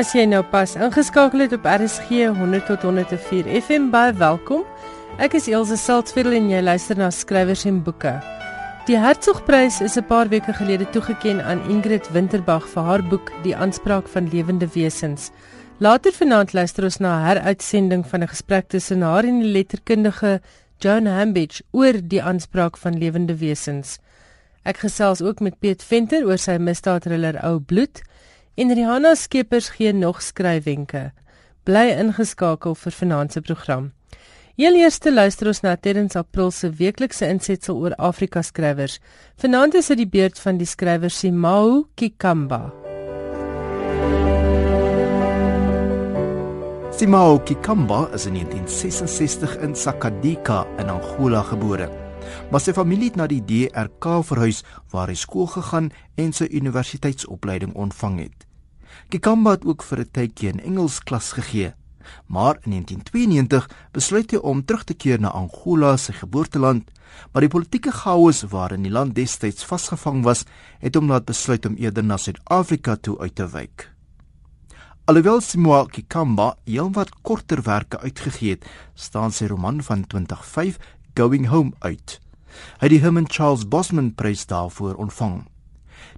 As jy nou pas ingeskakel het op RSG 100 tot 104 FM, baie welkom. Ek is Elsje Saltzveld en jy luister na skrywers en boeke. Die Hertzogprys is 'n paar weke gelede toegekend aan Ingrid Winterbag vir haar boek Die aanspraak van lewende wesens. Later vanaand luister ons na 'n heruitsending van 'n gesprek tussen haar en die letterkundige Joan Hambidge oor die aanspraak van lewende wesens. Ek gesels ook met Piet Venter oor sy misdaadthriller Ou Bloed. En Rihanna Skeepers gee nog skryfwenke. Bly ingeskakel vir vanaand se program. Heel eerste luister ons na Terrence April se weeklikse insetsel oor Afrika skrywers. Vanaand is dit die beurt van die skrywer Simao Kikamba. Simao Kikamba is in 1966 in Sakadika in Angola gebore. Maar sy familie het na die DRK verhuis waar hy skool gegaan en sy universiteitsopleiding ontvang het. Kikamba het ook vir 'n tydjie in Engels klas gegee. Maar in 1992 besluit hy om terug te keer na Angola, sy geboorteland, maar die politieke chaos waarin die land destyds vasgevang was, het hom laat besluit om eerder na Suid-Afrika toe uit te wyk. Alhoewel Simoa Kikamba heelwat korter werke uitgegee het, staan sy roman van 2005 Going Home uit. Hy het die Herman Charles Bosman Prys daarvoor ontvang.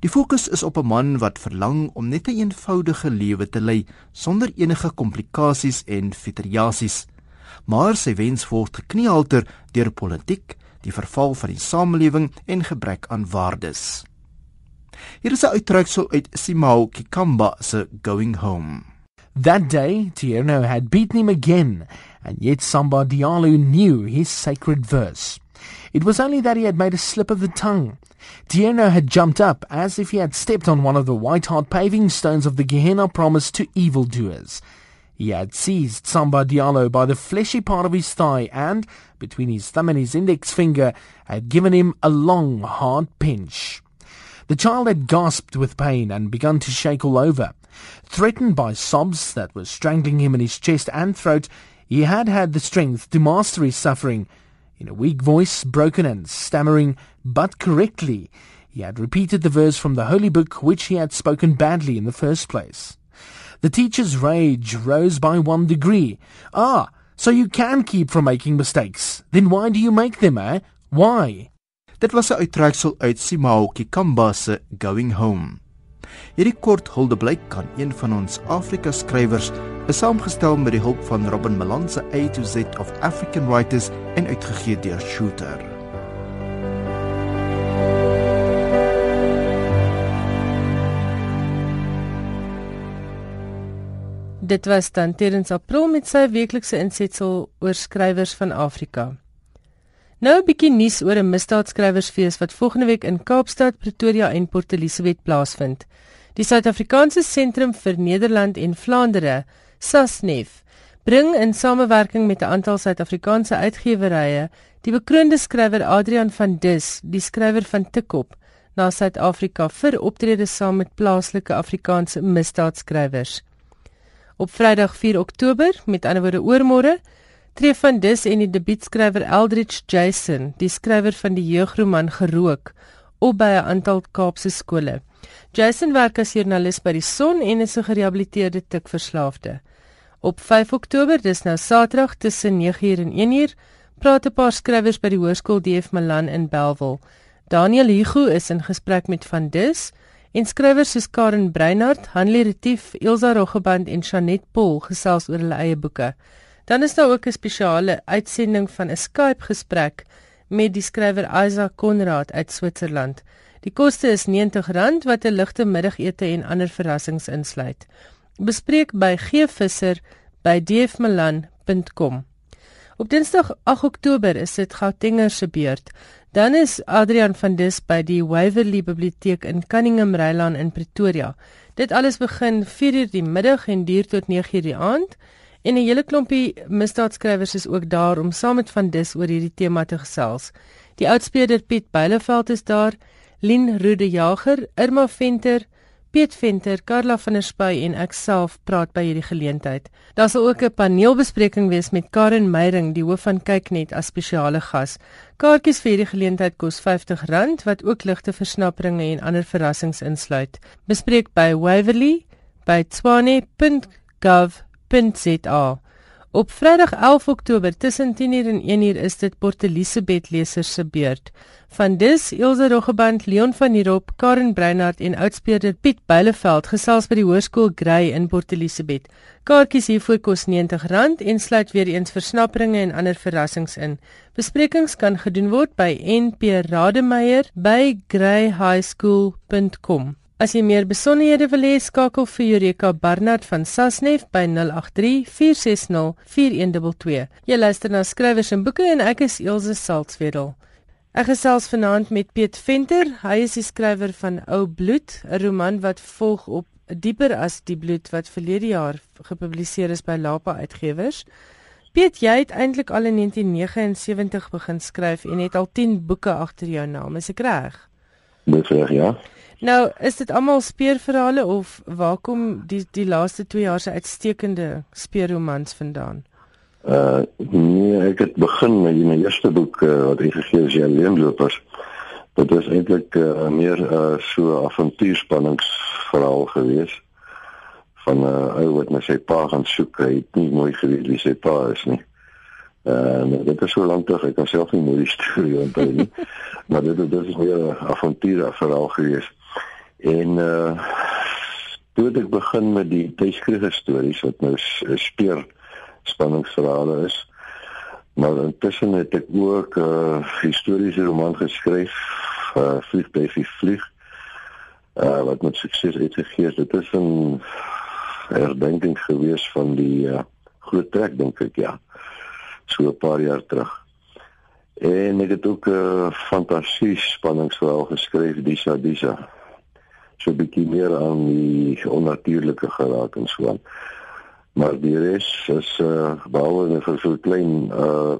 Die fokus is op 'n man wat verlang om net 'n een eenvoudige lewe te lei sonder enige komplikasies en fiteriasies. Maar sy wens word gekniehalter deur politiek, die verval van die samelewing en gebrek aan waardes. Hier is 'n uittreksel uit Simao Kikamba se Going Home. That day, Tierno had beaten him again, and yet Samba Diallo knew his sacred verse. It was only that he had made a slip of the tongue. Tierno had jumped up as if he had stepped on one of the white hot paving stones of the Gehenna promise to evildoers. He had seized Samba Diallo by the fleshy part of his thigh and, between his thumb and his index finger, had given him a long, hard pinch. The child had gasped with pain and begun to shake all over. Threatened by sobs that were strangling him in his chest and throat, he had had the strength to master his suffering in a weak voice, broken and stammering, but correctly, he had repeated the verse from the holy book which he had spoken badly in the first place. The teacher's rage rose by one degree. Ah, so you can keep from making mistakes. Then why do you make them, eh? Why? Dit was uittreksel uit Simao Kikamba se Going Home. Hierdie kort huldeblyk aan een van ons Afrika skrywers is saamgestel met die hulp van Robin Malan se A to Z of African Writers en uitgegee deur Shooter. Dit was dan Terrence April met sy weeklikse insetsel oor skrywers van Afrika. Nou 'n bietjie nuus oor 'n misdaadskrywersfees wat volgende week in Kaapstad, Pretoria en Port Elizabeth plaasvind. Die Suid-Afrikaanse Sentrum vir Nederland en Vlaandere SASNEF bring in samewerking met 'n aantal Suid-Afrikaanse uitgewerye die bekroonde skrywer Adrian van Dis, die skrywer van Tikkop, na Suid-Afrika vir optredes saam met plaaslike Afrikaanse misdaadskrywers. Op Vrydag 4 Oktober, met ander woorde oormôre, tree van Dis en die debuutskrywer Eldridge Jason, die skrywer van die jeugroman Gerook, op by 'n aantal Kaapse skole. Jason werk as joernalis by die Son en is 'n gerehabiliteerde tikverslaafde. Op 5 Oktober, dis nou Saterdag tussen 9uur en 1uur, praat 'n paar skrywers by die Hoërskool DF Milan in Belwel. Daniel Hugo is in gesprek met Van Dis en skrywers soos Karen Breinhardt, Hanlie Retief, Ilse Roggeband en Chanet Pol gesels oor hulle eie boeke. Dan is daar ook 'n spesiale uitsending van 'n Skype gesprek met die skrywer Isaac Konrad uit Switserland. Die koste is R90 wat 'n ligte middagete en ander verrassings insluit bespreek by gvisser@dfmilan.com. Op Dinsdag 8 Oktober is dit Gautenger se beurt. Dan is Adrian van Dis by die Waverley Biblioteek in Cunningham Rylaan in Pretoria. Dit alles begin 4:00 die middag en duur tot 9:00 die aand. En 'n hele klompie misdaadskrywers is ook daar om saam met van Dis oor hierdie tema te gesels. Die oudspeler Piet Beileveld is daar, Lien Rude Jager, Irma Venter, Piet Venter, Karla van der Spuy en ek self praat by hierdie geleentheid. Daar sal ook 'n paneelbespreking wees met Karen Meyring, die hoof van Kyknet as spesiale gas. Kaartjies vir hierdie geleentheid kos R50 wat ook ligte versnapperinge en ander verrassings insluit. Bespreek by Waverley by tswane.gov.za. Op Vrydag 11 Oktober tussen 10:00 en 1:00 is dit Port Elizabeth lesers se beurt. Van dis Ilse Roggeband, Leon van der Rop, Karen Breinhardt en oudspeurder Piet Beileveld gesels by die Hoërskool Grey in Port Elizabeth. Kaartjies hiervoor kos R90 en sluit weer eens versnapperinge en ander verrassings in. Besprekings kan gedoen word by NP Rademeier by greyhighschool.com. As jy meer besonderhede wil hê, skakel vir Eureka Barnard van Sasnef by 083 460 4122. Jy luister na skrywers en boeke en ek is Elsje Salzwedel. Ek gesels vanaand met Piet Venter. Hy is die skrywer van Ou Bloed, 'n roman wat volg op dieper as die bloed wat verlede jaar gepubliseer is by Lapa Uitgewers. Piet, jy het eintlik al in 1979 begin skryf en het al 10 boeke agter jou naam, is ek reg? Dis reg, ja. Nou, is dit almal speurverhale of waar kom die die laaste 2 jaar se uitstekende speurromans vandaan? Uh nee, ek het begin met my eerste boek uh, wat ek gegee het, Leenlopers. Dit is eintlik uh, meer uh, so avontuurspanningsverhaal geweest van 'n uh, ou wat na sy pa gaan soek. Hy het nie mooi geweet wie sy pa is nie. En uh, dit is so lank terug, ek kan self nie mooi storie onthou nie. maar dit dit is weer 'n avontuurverhaal geweest. En uh toe ek begin met die tydskrifte stories wat nou speer spanningsverhale is. Maar intussen het ek ook 'n uh, historiese roman geskryf, uh Vlieg by Vlieg. Uh wat met sukses uitgegee is. Dit is 'n herdenking gewees van die uh, groot trek dink ek ja. So 'n paar jaar terug. En ek het ook uh, fantasie spanningsverhaal geskryf, Disa Disa so 'n bietjie meer aan die onnatuurlike geraak en so aan. Maar die res is uh behalwe vir so klein uh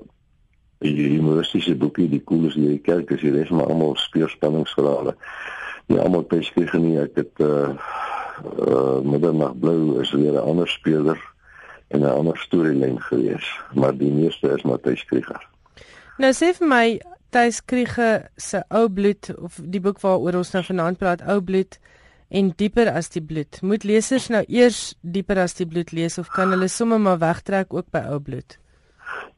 die humoristiese boekie, die coolste jy kyk, is die res maar almal speerspanningsverhale. Nie almal beskryf nie, ek het uh uh Middernag Blou is weer 'n ander speler en 'n ander storielyn gewees, maar die meeste is Matthys Krieger. Nou sê vir my Thys Kriege se Ou Bloed of die boek waaroor ons nou vanaand praat, Ou Bloed en dieper as die bloed. Moet lesers nou eers dieper as die bloed lees of kan hulle sommer maar wegtrek ook by Ou Bloed?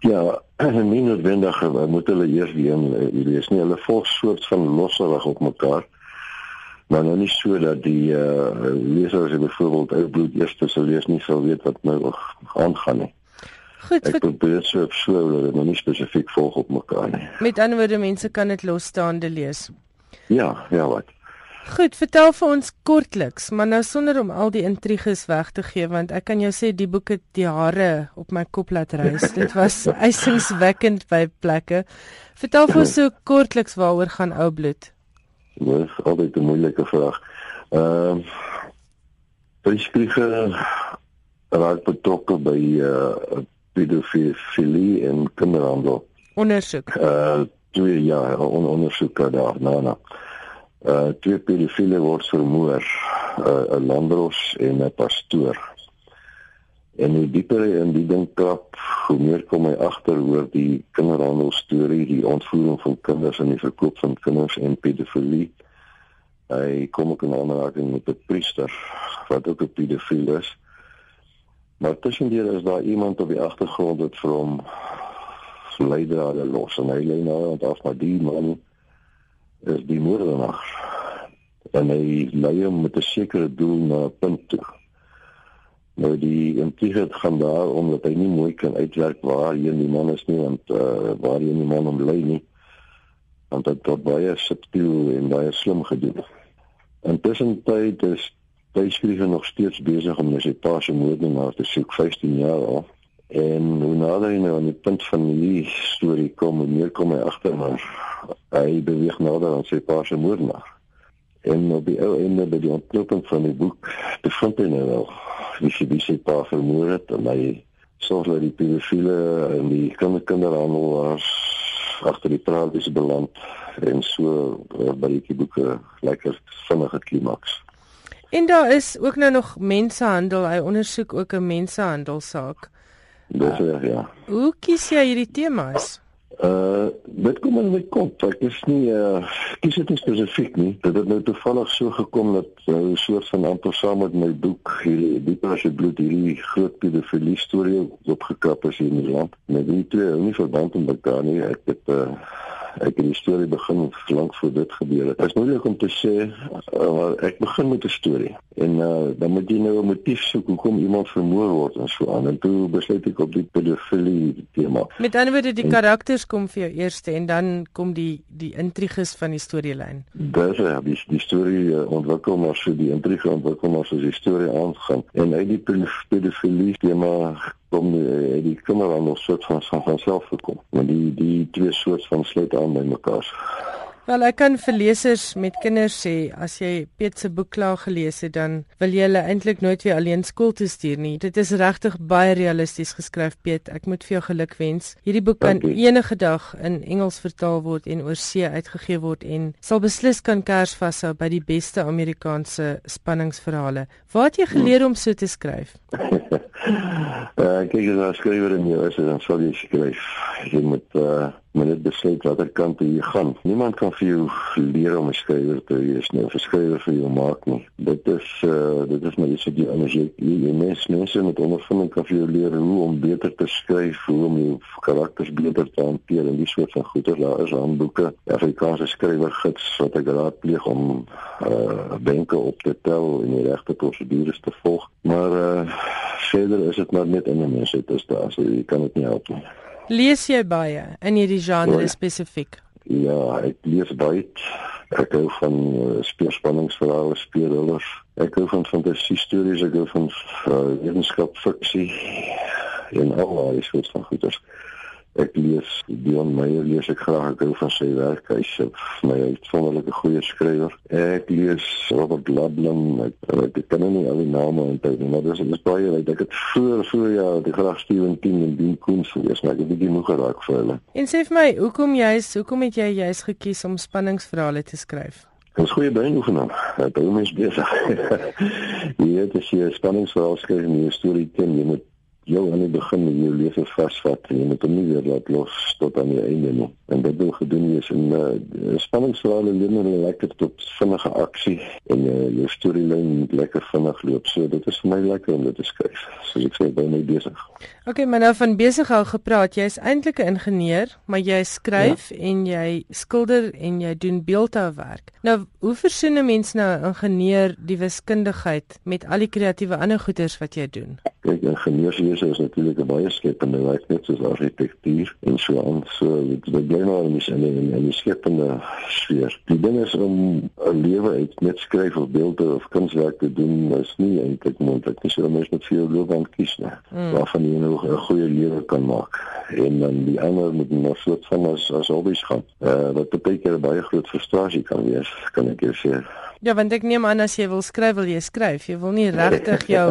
Ja, nie noodwendig moet hulle eers lees nie. Hulle volg soort van losserig op mekaar. Maar nou nie so dat die uh, lesers byvoorbeeld Ou Bloed eers te lees nie sou weet wat nou aangaan nie. Goed, ek probeer so so dat dit nou nie spesifiek volg op mekaar nie. Met ander woorde mense kan dit losstaande lees. Ja, ja wat. Goed, vertel vir ons kortliks, maar nou sonder om al die intriges weg te gee want ek kan jou sê die boek het die hare op my kop laat reis. dit was eisingswekkend by plekke. Vertel vir ons so kortliks waaroor gaan ou bloed. Dis altyd 'n moeilike vraag. Ehm uh, Beskrywe raak betrokke by uh pedofilie en kinderhandel. Ondersoek. Uh twee jaar on ondersoek daar nou nou. Uh twee pedofiele word vermoor, 'n uh, landros en 'n pastoor. En hoe dieper in die ding krap, hoe meer kom hy agter oor die kinderhandel storie, die ontvoering van kinders en die verkoop van kinders en pedofilie. Hy kom ook in aanraking met 'n priester wat ook 'n pedofiel is. Maar tussendeur is daar iemand op die agtergrond wat vir hom leidrade los en hy lê nou aan af maar die man is die moordenaar. En hy lei hom met 'n sekere doel na 'n punt toe. Nou die intrige gaan daar omdat hy nie mooi kan uitwerk waar hier die man is nie want uh, waar hier die man hom lei nie. Want dit tot baie subtiel en baie slim gedoen. Intussen tyd is Skryf nog steeds besig om sy pa se moordenaar te soek 15 jaar al. En hoe nader hy nou aan die punt van die storie kom, hoe meer kom hy agter maar hy beweeg nader aan sy pa se moordenaar. En op die ou einde by die ontknoping van die boek, te vind hy nou wel wie sy wie sy pa vermoor het en hy sorg dat die pedofiele en die kinderhandelaars agter die tralies beland en so uh, by die boeke lekker vinnige klimaks. En daar is ook nou nog mensehandel. Hy ondersoek ook 'n mensehandel saak. Dis reg, ja. Hoe kies jy hierdie temas? Uh dit kom in my kop. Ek is nie uh kies dit nie spesifiek nie. Dit het nou toevallig so gekom dat uh, 'n uh, soort van amper saam met my boek hierdie dieper as dit bloed hierdie groot pedofilie storie opgekap is hier in die land. Met die twee hou nie verband met mekaar nie. Ek het uh ek het die storie begin lank voor dit gebeur het. Dit is moeilik om te sê uh, ek begin met 'n storie en uh, dan moet jy nou 'n motief soek hoekom iemand vermoor word en so aan en toe besluit ek op die pedofilie tema. Met ander woorde die en, karakters kom vir jou eerste en dan kom die die intriges van die storielyn. Dis ja, die die storie ontwikkel maar so die intrige ontwikkel maar so die storie aangaan en uit die pedofilie tema kom die, die kinders dan nog soort van van self gekom. Maar die die twee soort van sluit aan by mekaar. Wel ek kan vir lesers met kinders sê as jy Piet se boek klaar gelees het dan wil jy hulle eintlik nooit weer alleen skool toe stuur nie. Dit is regtig baie realisties geskryf Piet. Ek moet vir jou geluk wens. Hierdie boek kan enige dag in Engels vertaal word en oor see uitgegee word en sal beslis kan kers vashou by die beste Amerikaanse spanningsverhale. Waar het jy geleer om so te skryf? uh, kyk as jy skrywer in jou is dan sal jy skryf. Jy moet uh maar net besluit watter kant jy gaan. Niemand kan vir jou leer om 'n skrywer te wees nie, 'n skrywer vir jou maak nie. Dit is uh dit is maar iets wat jy anders jy, jy mens mense met ondervinding kan vir jou leer hoe om beter te skryf, hoe om jou karakters beter te hanteer en die soort van goeie daar is handboeke, Afrikaanse skrywergids wat ek raadpleeg om uh wenke op te tel en die regte prosedures te volg. Maar uh verder is dit maar net in 'n mens dit daar, so jy kan dit nie help nie. Lees jy baie in hierdie genre spesifiek? Ja, ek lees baie. Ek hou van uh, speelspanningsverhale, speurhullers. Ek hou van fantasie stories, ek hou van uh, wetenskap fiksie en al daai soort van goeders ek lees Dion Meyer lees ek graag. Ek hou van sy werk. Hy is vir my 'n wonderlike goeie skrywer. Ek lees Robert Ludlum. Ek, ek ken nie al die name onthou nie maar dis is baie ek dink dit voor voor ja die graag Steven King en Dean Koontz gelees maar ek het bietjie moeg geraak vir hulle. En sê vir my hoekom jy's hoekom het jy juist gekies om spanningsverhale te skryf? Dis goeie beïnvloeding. Dit hou mens besig. Jy het as jy 'n spanningsverhaal skryf en jy 'n storie ken, jy moet jou aan die begin met jou lewe vasvat en jy moet hom nie weer laat los tot aan die einde nie. En dit wil gedoen wees in 'n uh, spanningsverhaal en hulle lekker tot vinnige aksie en uh, jou storielyn moet lekker vinnig loop. So dit is vir my lekker om dit te skryf. So ek sê by my besig. Okay, maar nou van besig hou gepraat. Jy's eintlik 'n ingenieur, maar jy skryf ja. en jy skilder en jy doen beeldhouwerk. Nou, hoe versoen 'n mens nou ingenieur die wiskundigheid met al die kreatiewe ander goeders wat jy doen? Kyk, ingenieurswese is natuurlik 'n baie skepende werk net soos argitektuur en so aan. So dit is baie nou in die in die skepende sfeer. Die ding is om 'n lewe uit net skryf of beelde of kunswerk te doen is nie eintlik moontlik nie. So mens moet vir jou loopbaan kies, né? Mm. Waarvan jy nou 'n goeie lewe kan maak. En dan die ander moet nog soort van as as hobbies gaan. Eh uh, wat baie keer baie groot frustrasie kan wees, kan ek sê. Ja, want ek neem aan as jy wil skryf, wil jy skryf. Jy wil nie regtig jou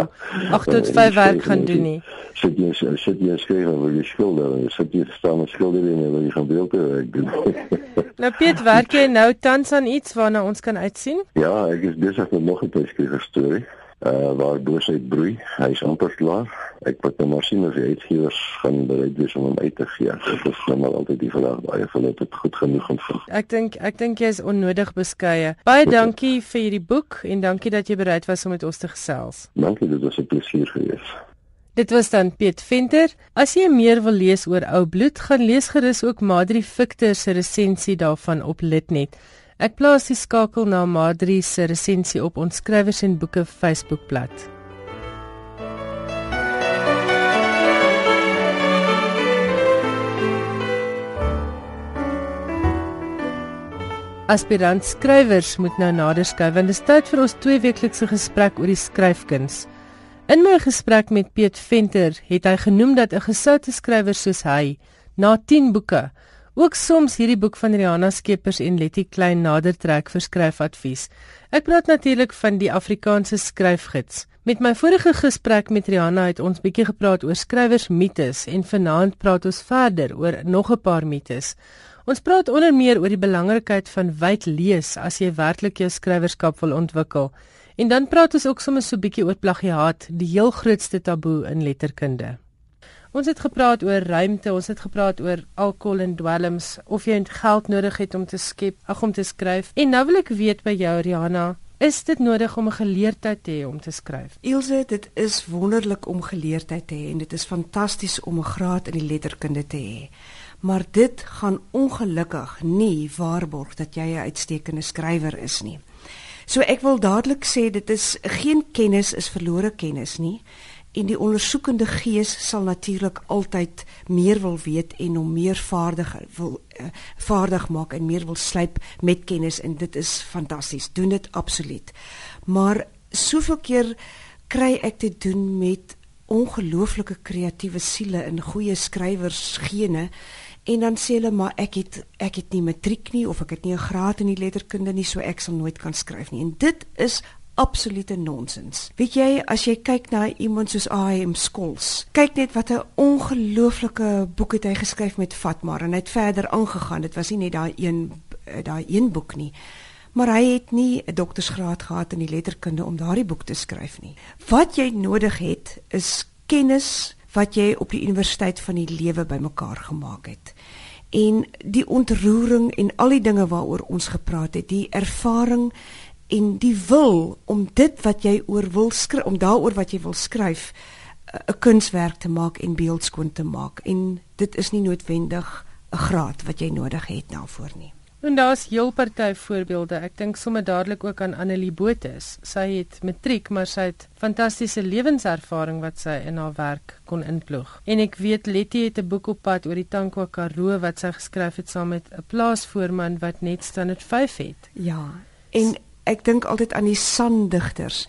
8 tot 5 werk gaan doen nie. Sit jy sit jy skryf of jy skilder, jy sit jy staan en skilder en jy gaan beelde werk doen. nou Piet, werk jy nou tans aan iets waarna ons kan uitsien? Ja, ek is besig met nog 'n tydskrif storie uh waar boosheid broei. Hy is amper klaar. Ek moet nou maar sien of die uitgewers gaan bereid wees om hom uit te gee. Dit is nou maar altyd die vraag baie van dit goed genoeg ontvang. Ek dink ek dink jy is onnodig beskeie. Baie dankie vir hierdie boek en dankie dat jy bereid was om met ons te gesels. Dankie, dit was 'n plesier gewees. Dit was dan Piet Venter. As jy meer wil lees oor ou bloed, gaan lees gerus ook Madri Victor se resensie daarvan op Litnet. Ek plaas die skakel na Madri se resensie op ons skrywers en boeke Facebookblad. Aspirant skrywers moet nou nader skryf want dit is tyd vir ons tweeweeklikse gesprek oor die skryfkuns. In my gesprek met Piet Venter het hy genoem dat 'n gesoute skrywer soos hy na 10 boeke Ook soms hierdie boek van Rihanna Skeepers en Letty Klein nader trek vir skryfadvies. Ek praat natuurlik van die Afrikaanse skryfgids. Met my vorige gesprek met Rihanna het ons bietjie gepraat oor skrywers mites en vanaand praat ons verder oor nog 'n paar mites. Ons praat onder meer oor die belangrikheid van wyd lees as jy werklik jou skrywerskap wil ontwikkel. En dan praat ons ook sommer so bietjie oor plagiaat, die heel grootste taboe in letterkunde. Ons het gepraat oor ruimte, ons het gepraat oor alkohol en dwelms, of jy geld nodig het om te skep, ag om te skryf. En nou wil ek weet by jou Rihanna, is dit nodig om 'n geleerdheid te hê om te skryf? Ilse, dit is wonderlik om geleerdheid te hê en dit is fantasties om 'n graad in die letterkunde te hê. Maar dit gaan ongelukkig nie waarborg dat jy 'n uitstekende skrywer is nie. So ek wil dadelik sê dit is geen kennis is verlore kennis nie en die ondersoekende gees sal natuurlik altyd meer wil weet en hom meer vaardig wil uh, vaardig maak en meer wil slyp met kennis en dit is fantasties doen dit absoluut. Maar soveel keer kry ek te doen met ongelooflike kreatiewe siele en goeie skrywers gene en dan sê hulle maar ek het ek het nie matriek nie of ek het nie 'n graad in die letterkunde nie so ek sal nooit kan skryf nie. En dit is absolute nonsens. Weet jy, as jy kyk na iemand soos A.M. Skols, kyk net wat 'n ongelooflike boek het hy geskryf met Fatma en hy het verder aangegaan. Dit was nie net daai een daai een boek nie. Maar hy het nie 'n doktorsgraad gehad in die letterkunde om daardie boek te skryf nie. Wat jy nodig het is kennis wat jy op die universiteit van die lewe bymekaar gemaak het. En die ontroering en al die dinge waaroor ons gepraat het, die ervaring en die wil om dit wat jy oor wil skryf om daaroor wat jy wil skryf eh, 'n kunswerk te maak en beeldskoon te maak en dit is nie noodwendig 'n graad wat jy nodig het daarvoor nie. En daar's heel party voorbeelde. Ek dink sommer dadelik ook aan Annelie Botha. Sy het matriek, maar sy het fantastiese lewenservaring wat sy in haar werk kon inploeg. En ek weet Letty het 'n boek op pad oor die Tankwa Karoo wat sy geskryf het saam met 'n plaasvoorman wat net standaard 5 het. Ja. En ek dink altyd aan die sandigters.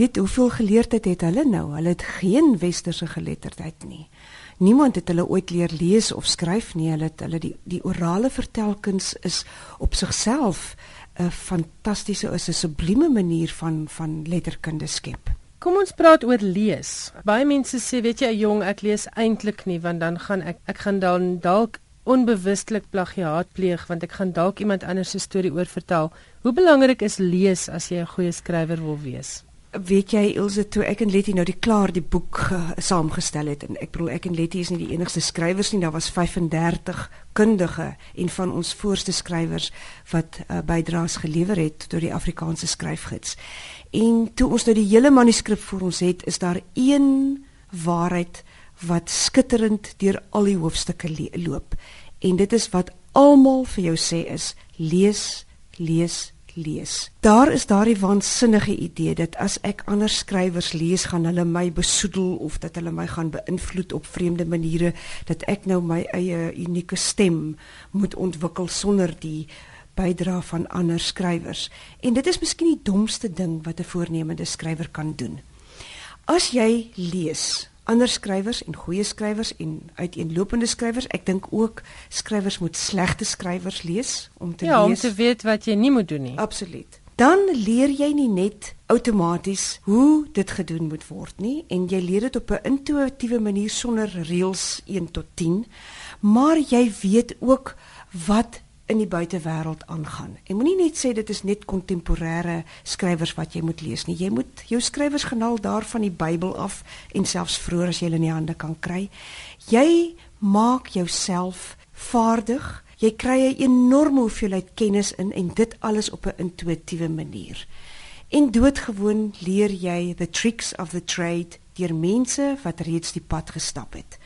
Weet hoeveel geleerdheid het hulle nou? Hulle het geen westerse geletterdheid nie. Niemand het hulle ooit leer lees of skryf nie. Hulle het hulle die die orale vertelkuns is op sigself 'n fantastiese is 'n sublieme manier van van letterkunde skep. Kom ons praat oor lees. Baie mense sê, weet jy, jong, ek lees eintlik nie want dan gaan ek ek gaan dan dalk onbewustelik plagiaat pleeg want ek gaan dalk iemand anders se storie oor vertel. Hoe belangrik is lees as jy 'n goeie skrywer wil wees? Weet jy Ilse toe ek en Letty nou die klaar die boek uh, saamgestel het en ek bedoel ek en Letty is nie die enigste skrywers nie daar was 35 kundige en van ons voorste skrywers wat uh, bydraes gelewer het tot die Afrikaanse skryfgids. En toe ons nou die hele manuskrip voor ons het, is daar een waarheid wat skitterend deur al die hoofstukke loop. En dit is wat almal vir jou sê is lees, lees, lees. Daar is daardie waansinnige idee dat as ek ander skrywers lees, gaan hulle my besoedel of dat hulle my gaan beïnvloed op vreemde maniere dat ek nou my eie unieke stem moet ontwikkel sonder die bydra van ander skrywers. En dit is miskien die domste ding wat 'n voornemende skrywer kan doen. As jy lees, ander skrywers en goeie skrywers en uiteenlopende skrywers. Ek dink ook skrywers moet slegte skrywers lees om te ja, lees. Ja, om te weet wat jy nie moet doen nie. Absoluut. Dan leer jy nie net outomaties hoe dit gedoen moet word nie en jy leer dit op 'n intuïtiewe manier sonder reëls 1 tot 10, maar jy weet ook wat in die buitewêreld aangaan. En moenie net sê dit is net kontemporêre skrywers wat jy moet lees nie. Jy moet jou skrywers genaal daar van die Bybel af en selfs vroeër as jy hulle in die hande kan kry. Jy maak jouself vaardig. Jy kry 'n enorme hoeveelheid kennis in en dit alles op 'n intuïtiewe manier. En doodgewoon leer jy the tricks of the trade deur mense wat reeds die pad gestap het.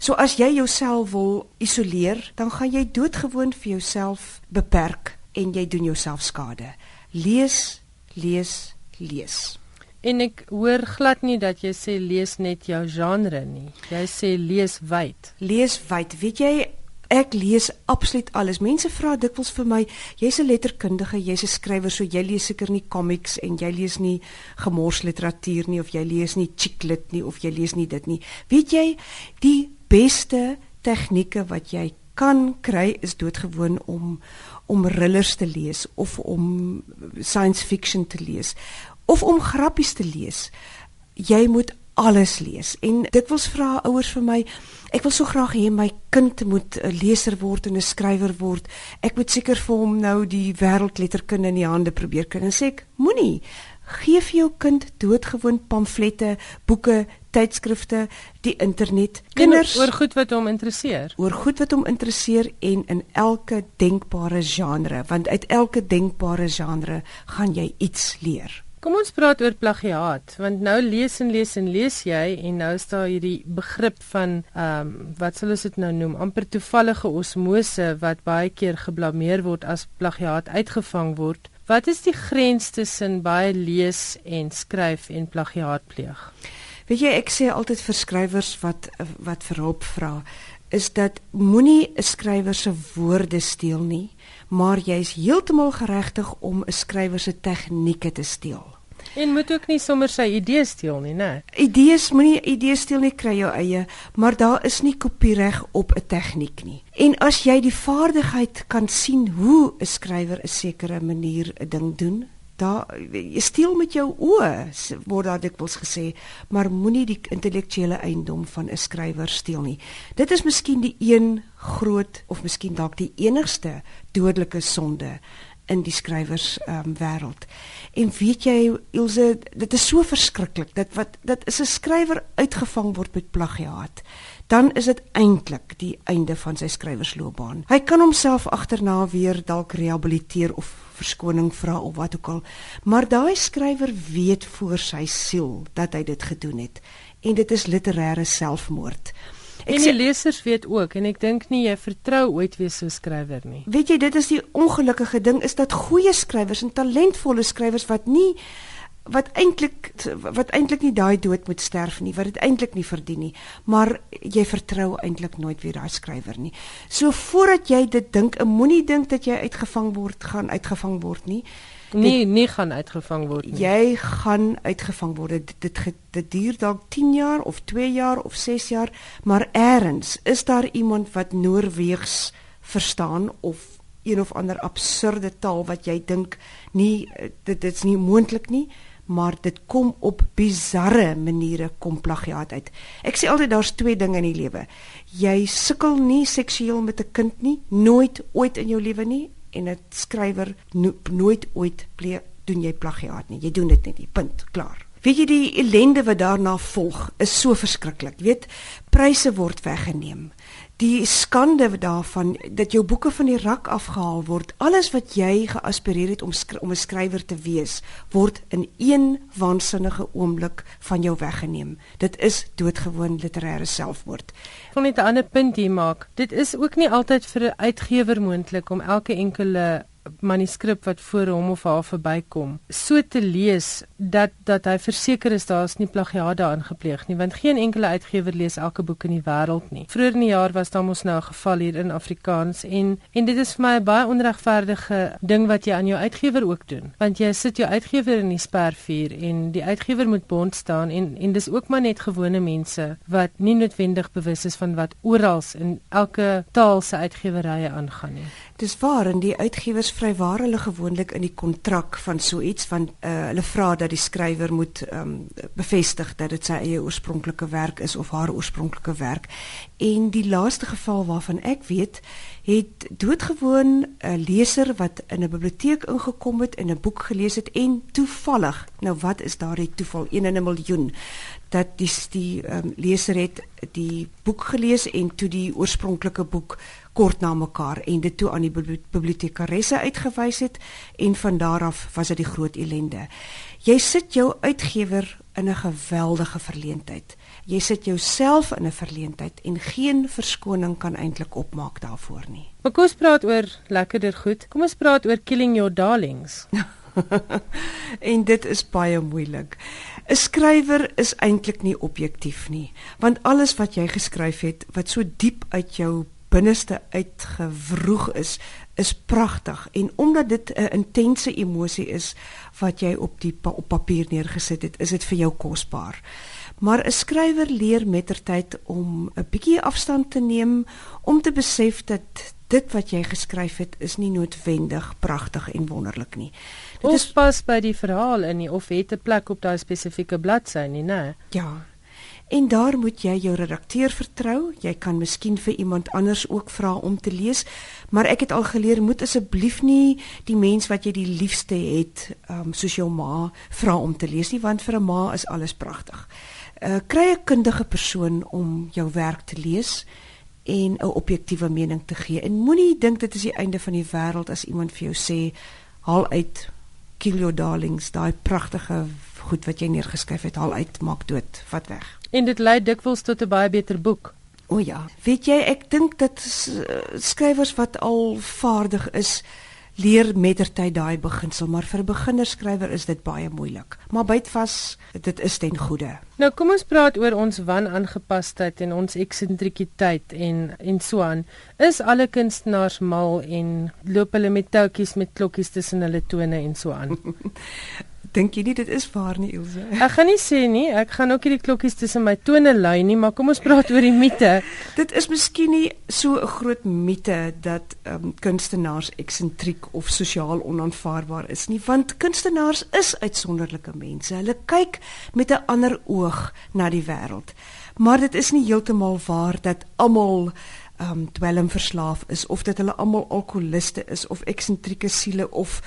So as jy jouself wil isoleer, dan gaan jy doodgewoon vir jouself beperk en jy doen jouself skade. Lees, lees, lees. En ek hoor glad nie dat jy sê lees net jou genre nie. Jy sê lees wyd. Lees wyd. Weet jy Ek lees absoluut alles. Mense vra dikwels vir my, jy's 'n letterkundige, jy's 'n skrywer, so jy lees seker nie comics en jy lees nie gemorsliteratuur nie of jy lees nie chick lit nie of jy lees nie dit nie. Weet jy, die beste tegnieke wat jy kan kry is doodgewoon om om thrillers te lees of om science fiction te lees of om grappies te lees. Jy moet alles lees. En dikwels vra ouers vir my, ek wil so graag hê my kind moet 'n leser word en 'n skrywer word. Ek moet seker vir hom nou die wêreldletterkunde in die hande probeer kry. En sê ek, moenie gee vir jou kind doodgewoon pamflette, boeke, tydskrifte, die internet. Kinders oor goed wat hom interesseer. Oor goed wat hom interesseer en in elke denkbare genre, want uit elke denkbare genre gaan jy iets leer. Kom ons praat oor plagiaat, want nou lees en lees en lees jy en nou is daar hierdie begrip van ehm um, wat sal ons dit nou noem, amper toevallige osmose wat baie keer geblameer word as plagiaat uitgevang word. Wat is die grens tussen baie lees en skryf en plagiaat pleeg? Weet jy, ek sê altyd vir skrywers wat wat vir hulp vra, is dat moenie 'n skrywer se woorde steel nie maar jy's heeltemal geregtig om 'n skrywer se tegnieke te steel. En moet ook nie sommer sy idees steel nie, né? Idees moenie idees steel nie, kry jou eie, maar daar is nie kopiereg op 'n tegniek nie. En as jy die vaardigheid kan sien hoe 'n skrywer 'n sekere manier 'n ding doen, daar steel met jou oë word daar dikwels gesê maar moenie die intellektuele eiendom van 'n skrywer steel nie dit is miskien die een groot of miskien dalk die enigste dodelike sonde in die skrywers ehm um, wêreld. En weet jy Ilse, dit is so verskriklik dat wat dit is 'n skrywer uitgevang word met plagiaat. Dan is dit eintlik die einde van sy skrywersloopbaan. Hy kan homself agterna weer dalk rehabiliteer of verskoning vra of wat ook al. Maar daai skrywer weet voor sy siel dat hy dit gedoen het en dit is literêre selfmoord. Ek en die lesers weet ook en ek dink nie jy vertrou ooit weer so 'n skrywer nie. Weet jy, dit is die ongelukkige ding is dat goeie skrywers en talentvolle skrywers wat nie wat eintlik wat eintlik nie daai dood moet sterf nie, wat dit eintlik nie verdien nie, maar jy vertrou eintlik nooit weer daai skrywer nie. So voordat jy dit dink, moenie dink dat jy uitgevang word, gaan uitgevang word nie. Nee, nie gaan uitgevang word nie. Jy gaan uitgevang word. Dit dit, dit duur dalk 10 jaar of 2 jaar of 6 jaar, maar eers is daar iemand wat Noorweegs verstaan of een of ander absurde taal wat jy dink nie dit dit's nie moontlik nie maar dit kom op bizarre maniere kom plagiaat uit. Ek sê altyd daar's twee dinge in die lewe. Jy sukkel nie seksueel met 'n kind nie, nooit ooit in jou lewe nie en 'n skrywer no nooit ooit pleeg doen jy plagiaat nie. Jy doen dit net nie. Punt. Klaar. Weet jy die ellende wat daarna volg is so verskriklik. Weet, pryse word weggeneem die skande daarvan dat jou boeke van die rak afgehaal word alles wat jy geaspireer het om om 'n skrywer te wees word in een waansinnige oomblik van jou weggeneem. Dit is doodgewoon literêre selfmoord. Ek wil net 'n ander punt hier maak. Dit is ook nie altyd vir 'n uitgewer moontlik om elke enkele manuskrip wat voor hom of haar verbykom so te lees dat dat hy verseker is daar is nie plagiaat daarin gepleeg nie want geen enkele uitgewer lees elke boek in die wêreld nie. Vroeger in die jaar was daar mos nou 'n geval hier in Afrikaans en en dit is vir my 'n baie onregverdige ding wat jy aan jou uitgewer ook doen want jy sit jou uitgewer in die spervuur en die uitgewer moet bond staan en en dis ook maar net gewone mense wat nie noodwendig bewus is van wat oral in elke taal se uitgewerye aangaan nie. Dis waar en die uitgewers vrywaar hulle gewoonlik in die kontrak van so iets van uh, hulle vra dat die skrywer moet um, bevestig dat dit sy eie oorspronklike werk is of haar oorspronklike werk. En die laaste geval waarvan ek weet, het doodgewoon 'n leser wat in 'n biblioteek ingekom het en 'n boek gelees het en toevallig, nou wat is daardie toeval? 1 in 'n miljoen dat die die um, leser het die boek gelees en toe die oorspronklike boek kort na mekaar en dit toe aan die bibliotekaresse uitgewys het en van daar af was dit die groot ellende. Jy sit jou uitgewer in 'n geweldige verleentheid. Jy sit jouself in 'n verleentheid en geen verskoning kan eintlik opmaak daarvoor nie. Maar kom ons praat oor lekkerder goed. Kom ons praat oor killing your darlings. en dit is baie moeilik. 'n Skrywer is eintlik nie objektief nie, want alles wat jy geskryf het wat so diep uit jou binneste uitgewroeg is, is pragtig en omdat dit 'n intense emosie is wat jy op die pa op papier neergesit het, is dit vir jou kosbaar. Maar 'n skrywer leer mettertyd om 'n bietjie afstand te neem om te besef dat dit wat jy geskryf het is nie noodwendig pragtig en wonderlik nie. Dit is pas by die verhaal in nie of het 'n plek op daai spesifieke bladsy nie, né? Ja, En daar moet jy jou redakteur vertrou. Jy kan miskien vir iemand anders ook vra om te lees, maar ek het al geleer moet asseblief nie die mens wat jy die liefste het, um, soos jou ma, vra om te lees nie, want vir 'n ma is alles pragtig. Uh, kry 'n kundige persoon om jou werk te lees en 'n objektiewe mening te gee. En moenie dink dit is die einde van die wêreld as iemand vir jou sê haal uit kill your darlings, daai pragtige goed wat jy neergeskryf het, haal uit, maak dood, vat weg. En dit lei dikwels tot 'n baie beter boek. O ja, weet jy, ek dink dat skrywers wat al vaardig is, leer mettertyd daai beginsel, maar vir 'n beginnerskrywer is dit baie moeilik. Maar byt vas, dit is ten goeie. Nou kom ons praat oor ons wanaangepasheid en ons eksentrikiteit en en so aan. Is alle kunstenaars mal en loop hulle met toutjies met klokkies tussen hulle tone en so aan? Dink jy nie dit is waar nie Ilse? Ek gaan nie sê nie, ek gaan ook hierdie klokkies tussen my tone lui nie, maar kom ons praat oor die mite. dit is miskien nie so 'n groot mite dat ehm um, kunstenaars eksentriek of sosiaal onaanvaarbaar is nie, want kunstenaars is uitsonderlike mense. Hulle kyk met 'n ander oog na die wêreld. Maar dit is nie heeltemal waar dat almal ehm um, dwelmverslaaf is of dat hulle almal alkoholiste is of eksentrieke siele of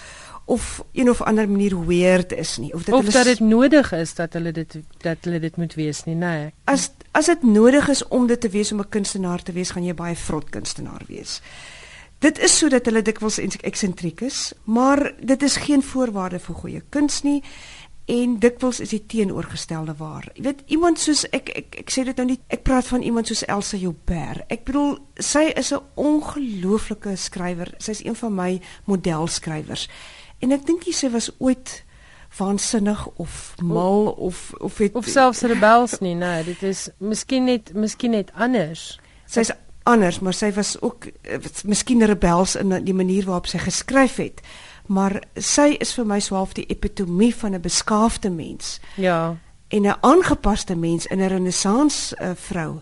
of een of ander manier weird is nie of dat of hulle dat dit nodig is dat hulle dit dat hulle dit moet wees nie nê nee. as as dit nodig is om dit te wees om 'n kunstenaar te wees gaan jy baie vrot kunstenaar wees. Dit is sodat hulle dikwels eksentriek is maar dit is geen voorwaarde vir goeie kuns nie en dikwels is die teenoorgestelde waar. Jy weet iemand soos ek ek ek sê dit nou nie ek praat van iemand soos Elsa Joubert. Ek bedoel sy is 'n ongelooflike skrywer. Sy's een van my modelskrywers En ek dink sy was ooit waansinnig of mal of of het of selfs rebels nie, nee, dit is miskien net miskien net anders. Sy's anders, maar sy was ook eh, miskien rebels in die manier waarop sy geskryf het. Maar sy is vir my swaalf die epitomie van 'n beskaafde mens. Ja. En 'n aangepaste mens in 'n renessans uh, vrou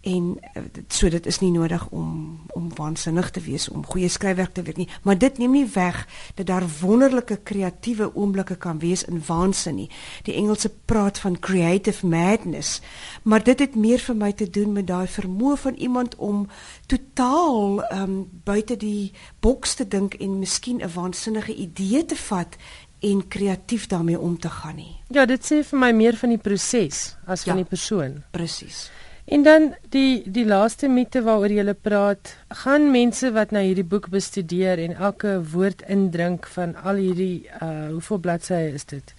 en eh, so dit is nie nodig om om waansinnig te wees om goeie skryfwerk te weet nie. Maar dit neem nie weg dat daar wonderlike kreatiewe oomblikke kan wees in waansin nie. Die Engelse praat van creative madness. Maar dit het meer vir my te doen met daai vermoë van iemand om totaal um, buite die boks te dink en miskien 'n waansinnige idee te vat en kreatief daarmee om te gaan nie. Ja dit sê vir my meer van die proses as van ja, die persoon. Presies En dan die die laaste mite waaroor jy praat, gaan mense wat nou hierdie boek bestudeer en elke woord indrink van al hierdie uh hoeveel bladsye is dit?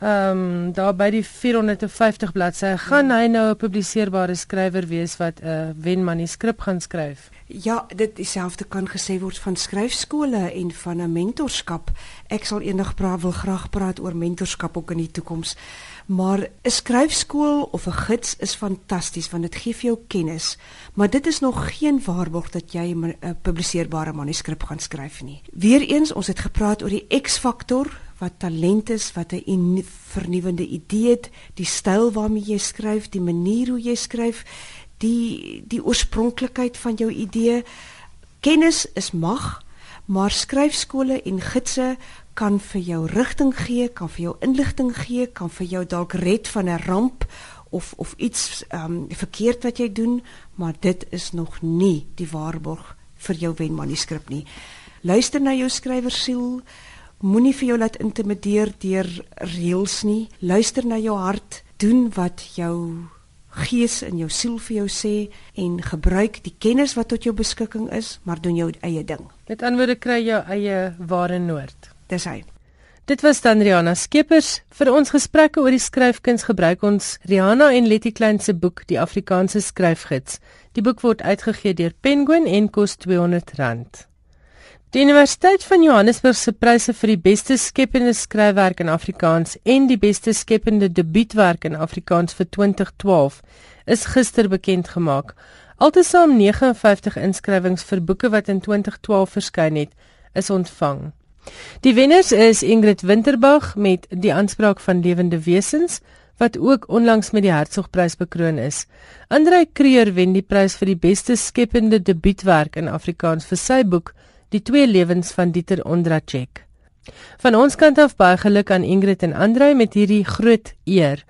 Ehm um, daar by die 450 bladsye gaan hy nou 'n publiseerbare skrywer wees wat 'n uh, wen manuskrip gaan skryf. Ja, dit dieselfde kan gesê word van skryfskole en van 'n mentorskap. Ek sal eendag praat wil graag praat oor mentorskap ook in die toekoms. Maar 'n skryfskool of 'n gids is fantasties want dit gee vir jou kennis, maar dit is nog geen waarborg dat jy 'n publiseerbare manuskrip gaan skryf nie. Weereens, ons het gepraat oor die X-faktor wat talent is, wat 'n vernuwendende idee het, die styl waarmee jy skryf, die manier hoe jy skryf, die die oorspronklikheid van jou idee. Kennis is mag, maar skryfskole en gidse kan vir jou rigting gee, kan vir jou inligting gee, kan vir jou dalk red van 'n ramp of of iets ehm um, verkeerd wat jy doen, maar dit is nog nie die waarborg vir jou wenmanuskrip nie. Luister na jou skrywersiel. Moenie vir jou laat intimideer deur reëls nie. Luister na jou hart. Doen wat jou gees en jou siel vir jou sê en gebruik die kennis wat tot jou beskikking is, maar doen jou eie ding. Met ander woorde kry jou eie ware noord. Dis hy. Dit was dan Rihanna Skeepers vir ons gesprekke oor die skryfkuns gebruik ons Rihanna en Letty Klein se boek Die Afrikaanse Skryfgids. Die boek word uitgegee deur Penguin en kos R200. Die Universiteit van Johannesburg se pryse vir die beste skepende skryfwerk in Afrikaans en die beste skepende debuutwerk in Afrikaans vir 2012 is gister bekend gemaak. Altesaam 59 inskrywings vir boeke wat in 2012 verskyn het, is ontvang. Die wenners is Ingrid Winterbag met Die aanspraak van lewende wesens wat ook onlangs met die Hertzogprys bekroon is. Andrei Kreer wen die prys vir die beste skepende debuutwerk in Afrikaans vir sy boek Die twee lewens van Dieter Ondracek. Van ons kant af baie geluk aan Ingrid en Andrei met hierdie groot eer.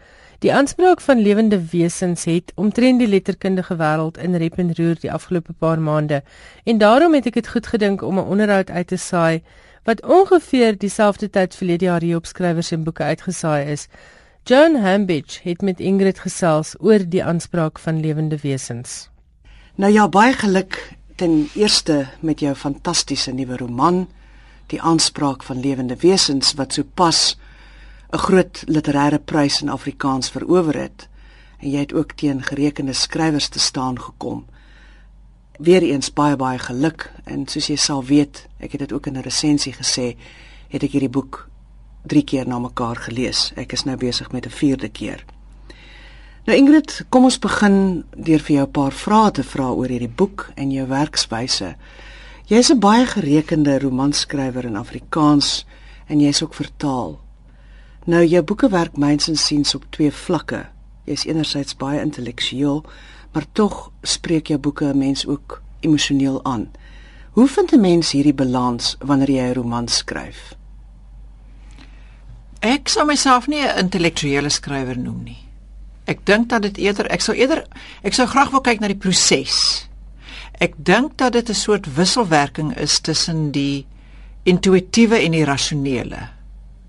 Die aanspraak van lewende wesens het omtrent die letterkundige wêreld in rep en roer die afgelope paar maande en daarom het ek dit goed gedink om 'n onderhoud uit te saai wat ongeveer dieselfde tyd verlede jaar hier op skrywers en boeke uitgesaai is. Joan Hambidge het met Ingrid gesels oor die aanspraak van lewende wesens. Nou ja, baie geluk ten eerste met jou fantastiese nuwe roman, Die aanspraak van lewende wesens wat sopas 'n groot literêre prys in Afrikaans verower het. En jy het ook teen gerekende skrywers te staan gekom. Weereens baie baie geluk en soos jy sal weet, ek het dit ook in 'n resensie gesê, het ek hierdie boek 3 keer na mekaar gelees. Ek is nou besig met 'n vierde keer. Nou Ingrid, kom ons begin deur vir jou 'n paar vrae te vra oor hierdie boek en jou werkswyse. Jy is 'n baie gerekende romanskrywer in Afrikaans en jy's ook vertaal. Nou jou boeke werk myns en siens op twee vlakke. Jy's enerzijds baie intellektueel, maar tog spreek jou boeke 'n mens ook emosioneel aan. Hoe vind 'n mens hierdie balans wanneer jy 'n roman skryf? Ek sou myself nie 'n intellektuele skrywer noem nie. Ek dink dat dit eerder ek sou eerder ek sou graag wil kyk na die proses. Ek dink dat dit 'n soort wisselwerking is tussen die intuïtiewe en die rasionele.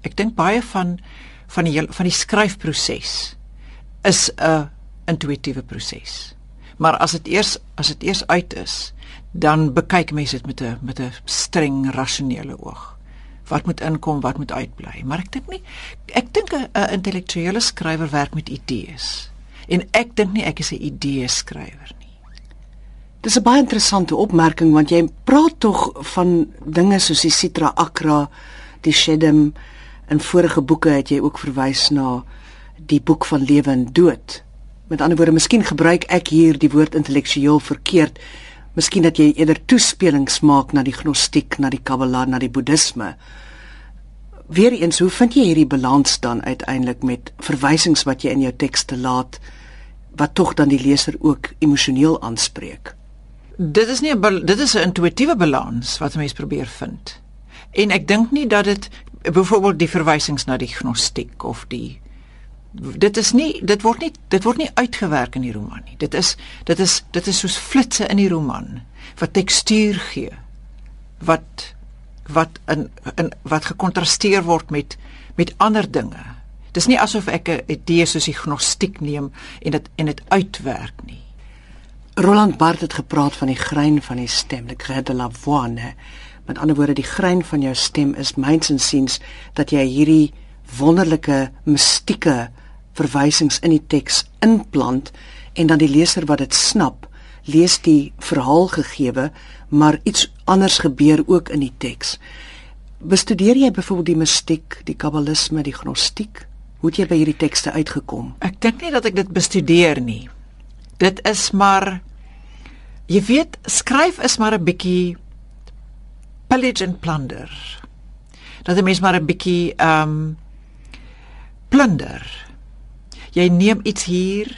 Ek dink baie van van die van die skryfproses is 'n intuïtiewe proses. Maar as dit eers as dit eers uit is, dan bekyk mense dit met 'n met 'n streng rasionele oog wat moet inkom, wat moet uitbly. Maar ek dink nie ek dink 'n intellektuele skrywer werk met idees. En ek dink nie ek is 'n idee skrywer nie. Dis 'n baie interessante opmerking want jy praat tog van dinge soos die Citra Akra, die Shedem en vorige boeke het jy ook verwys na die boek van lewe en dood. Met ander woorde, miskien gebruik ek hier die woord intellektueel verkeerd. Miskien dat jy eerder toespelings maak na die gnostiek, na die kabbala, na die boeddhisme. Weereens, hoe vind jy hierdie balans dan uiteindelik met verwysings wat jy in jou tekste laat wat tog dan die leser ook emosioneel aanspreek? Dit is nie 'n dit is 'n intuïtiewe balans wat 'n mens probeer vind. En ek dink nie dat dit byvoorbeeld die verwysings na die gnostiek of die dit is nie dit word nie dit word nie uitgewerk in die roman nie. Dit is dit is dit is soos flitsse in die roman wat tekstuur gee. Wat wat in in wat gekontrasteer word met met ander dinge. Dis nie asof ek 'n idee soos die gnostiek neem en dit en dit uitwerk nie. Roland Barthes het gepraat van die grein van die stem, le grain de la voix? Met ander woorde, die grein van jou stem is myns en siens dat jy hierdie wonderlike mistieke verwysings in die teks inplant en dan die leser wat dit snap, lees die verhaal gegeewe, maar iets anders gebeur ook in die teks. Bestudeer jy byvoorbeeld die mistiek, die kabbalisme, die gnostiek? Hoe het jy by hierdie tekste uitgekom? Ek dink nie dat ek dit bestudeer nie. Dit is maar jy weet, skryf is maar 'n bietjie pillage and plunder. Dat 'n mens maar 'n bietjie ehm um, plunder. Jy neem iets hier,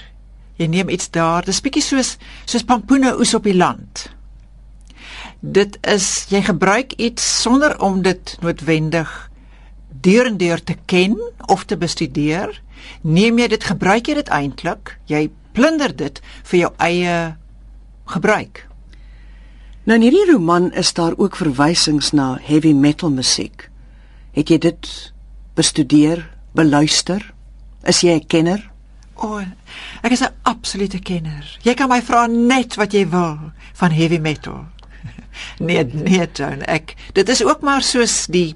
jy neem iets daar. Dis bietjie soos soos pampoene oes op die land. Dit is jy gebruik iets sonder om dit noodwendig deur en deur te ken of te bestudeer. Neem jy dit gebruik jy dit eintlik? Jy plunder dit vir jou eie gebruik. Nou in hierdie roman is daar ook verwysings na heavy metal musiek. Het jy dit bestudeer? Beluister? Is jy 'n kenner? O, oh, ek is 'n absolute kenner. Jy kan my vra net wat jy wil van heavy metal. nee, nee, John, ek dit is ook maar soos die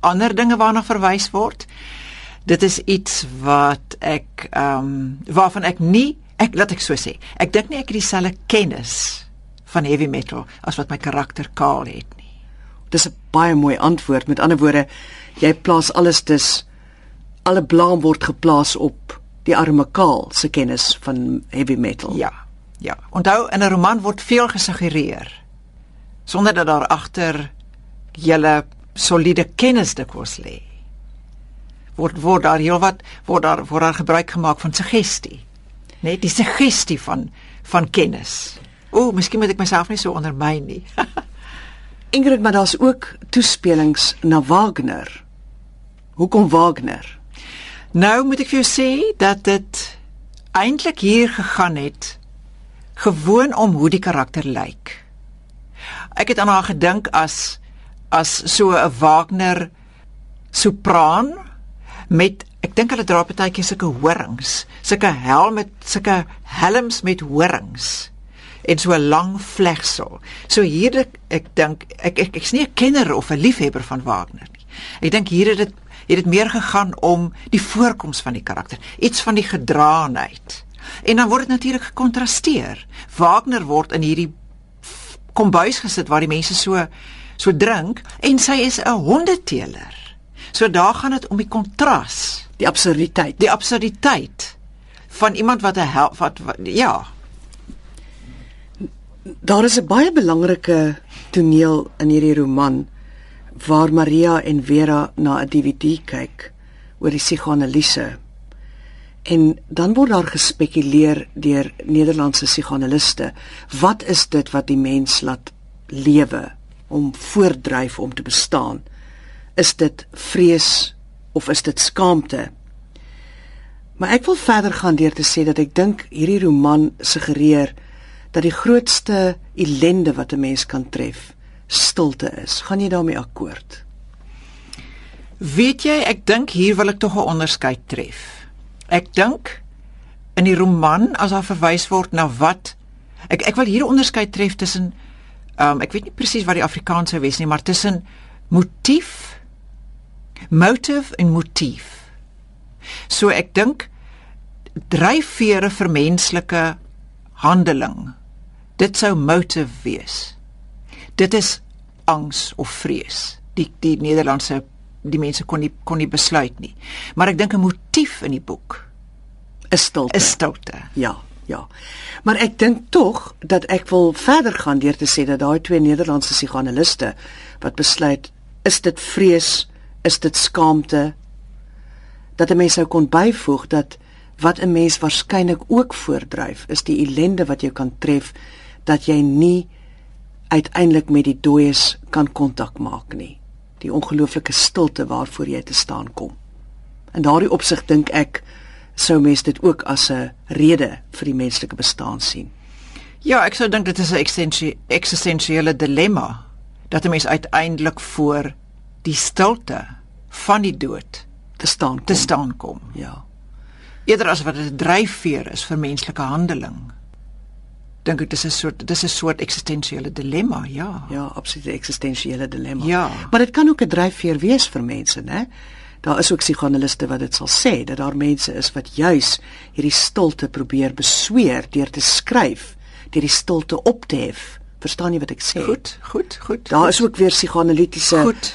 ander dinge waarna verwys word. Dit is iets wat ek ehm um, waarvan ek nie ek laat ek so sê. Ek dink nie ek het dieselfde kennis van heavy metal as wat my karakter Kaal het nie. Dis 'n baie mooi antwoord. Met ander woorde, jy plaas alles dus alle blaam word geplaas op die arme Kaal se kennis van heavy metal. Ja. Ja. Onthou in 'n roman word veel gesuggereer sonder dat daar agter julle soliede kennis dikwels lê. Word word daar heelwat word daar word daar gebruik gemaak van suggestie. Net die suggestie van van kennis. O, miskien moet ek myself nie so ondermyn nie. Ingrid, maar daar's ook toespelings na Wagner. Hoekom Wagner? Nou moet ek vir jou sê dat dit eintlik hier gegaan het gewoon om hoe die karakter lyk. Ek het aan haar gedink as as so 'n Wagner sopran met ek dink hulle dra partytjie sulke horings, sulke helm met sulke helms met horings en so 'n lang vlegsel. So hier ek, ek dink ek ek ek's nie 'n kenner of 'n liefhebber van Wagner nie. Ek dink hier het dit het dit meer gegaan om die voorkoms van die karakter, iets van die gedraanheid. En dan word dit natuurlik gekontrasteer. Wagner word in hierdie kombuis gesit waar die mense so so drink en sy is 'n hondeteeler. So daar gaan dit om die kontras, Die absurditeit. die absurditeit van iemand wat 'n wat, wat ja, Daar is 'n baie belangrike toneel in hierdie roman waar Maria en Vera na 'n DVD kyk oor die psigoanalise. En dan word daar gespekuleer deur Nederlandse psigoanaliste, wat is dit wat die mens laat lewe om voortdryf om te bestaan? Is dit vrees of is dit skaamte? Maar ek wil verder gaan deur te sê dat ek dink hierdie roman suggereer dat die grootste ellende wat 'n mens kan tref, stilte is. Gaan jy daarmee akkoord? Weet jy, ek dink hier wil ek tog 'n onderskeid tref. Ek dink in die roman as daar verwys word na wat ek ek wil hier 'n onderskeid tref tussen um ek weet nie presies wat die Afrikaans sou wees nie, maar tussen motief motive en motief. So ek dink dryfvere vir menslike handeling. Dit sou motive wees. Dit is angs of vrees. Die die Nederlandse die mense kon nie kon nie besluit nie. Maar ek dink 'n motief in die boek Is stilte. is stilte. Ja, ja. Maar ek dink tog dat ek wil verder gaan deur te sê dat daai twee Nederlandse psigoanaliste wat besluit is dit vrees, is dit skaamte dat 'n mens sou kon byvoeg dat wat 'n mens waarskynlik ook voordryf is die ellende wat jou kan tref dat jy nie uiteindelik met die dooies kan kontak maak nie. Die ongelooflike stilte waarvoor jy te staan kom. In daardie opsig dink ek sou mens dit ook as 'n rede vir die menslike bestaan sien. Ja, ek sou dink dit is 'n eksistensiële dilemma dat 'n mens uiteindelik voor die stilte van die dood Te staan kom. te staan kom. Ja. Eerder as wat 'n dryfveer is vir menslike handeling. Dink ek dis 'n soort dis 'n soort eksistensiële dilemma, ja. Ja, absoluut 'n eksistensiële dilemma. Ja. Maar dit kan ook 'n dryfveer wees vir mense, né? Daar is ook psigoanaliste wat dit sal sê dat daar mense is wat juis hierdie stilte probeer besweer deur te skryf, deur die stilte op te hef. Verstaan jy wat ek sê? Goed, goed, goed. Daar is ook weer psigoanalitiese goed.